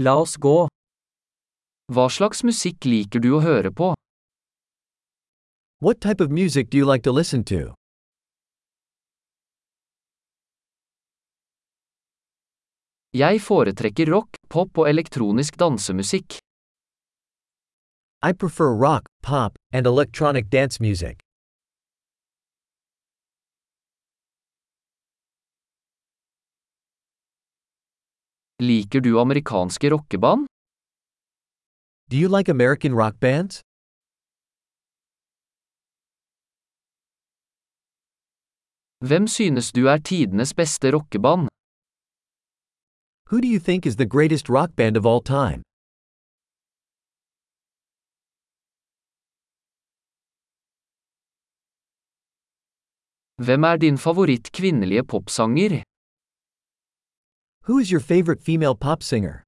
La oss gå. Hva slags musikk liker du å høre på? What type of music do you like to listen to? Jeg foretrekker rock, pop og elektronisk dansemusikk. I prefer rock, pop, and electronic dance music. Liker du amerikanske rockeband? Do you like American rock bands? Hvem synes du er tidenes beste rockeband? Who do you think is the greatest rock band of all time? Hvem er din favoritt kvinnelige popsanger? Who is your favorite female pop singer?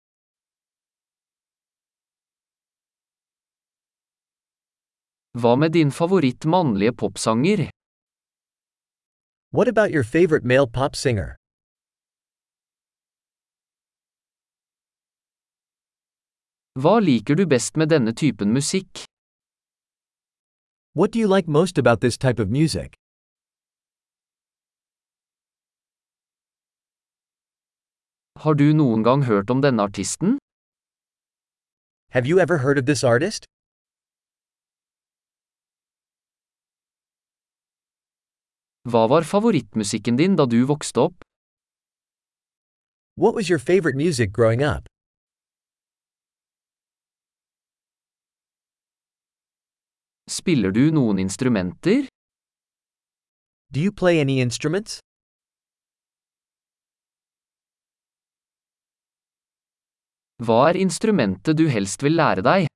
Hva med din favoritt mannlige popsanger? What about your favorite male pop singer? Hva liker du best med denne typen musikk? What do you like most about this type of music? Har du noen gang hørt om denne artisten? Have you ever heard of this artist? Hva var favorittmusikken din da du vokste opp? What was your favorite music growing up? Spiller du noen instrumenter? Do you play any instruments? Hva er instrumentet du helst vil lære deg?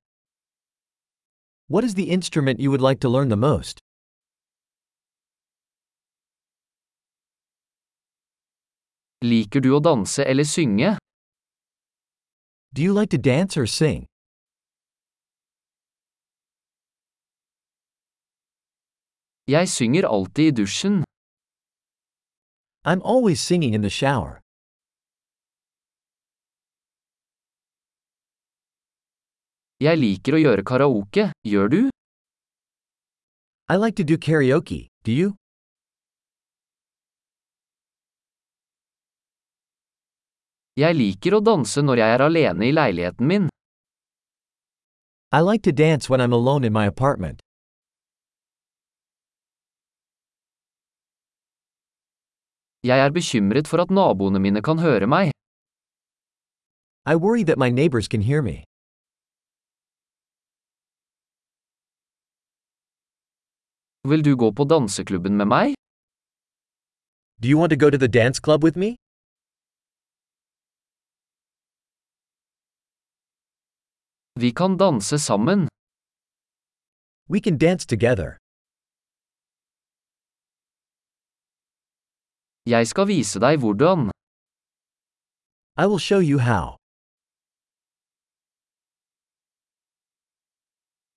What is the instrument you would like to learn the most? Liker du å danse eller synge? Do you like to dance or sing? Jeg synger alltid i dusjen. I'm always singing in the shower. Jeg liker å gjøre karaoke, gjør du? I like to do karaoke, do you? Jeg liker å danse når jeg er alene i leiligheten min. I like to dance when I'm alone in my apartment. Jeg er bekymret for at naboene mine kan høre meg. I worry that my neighbors can hear me. Vil du gå på danseklubben med meg? Do you want to go to the dance club with me? Vi kan danse sammen. We can dance together. Jeg skal vise deg hvordan. I will show you how.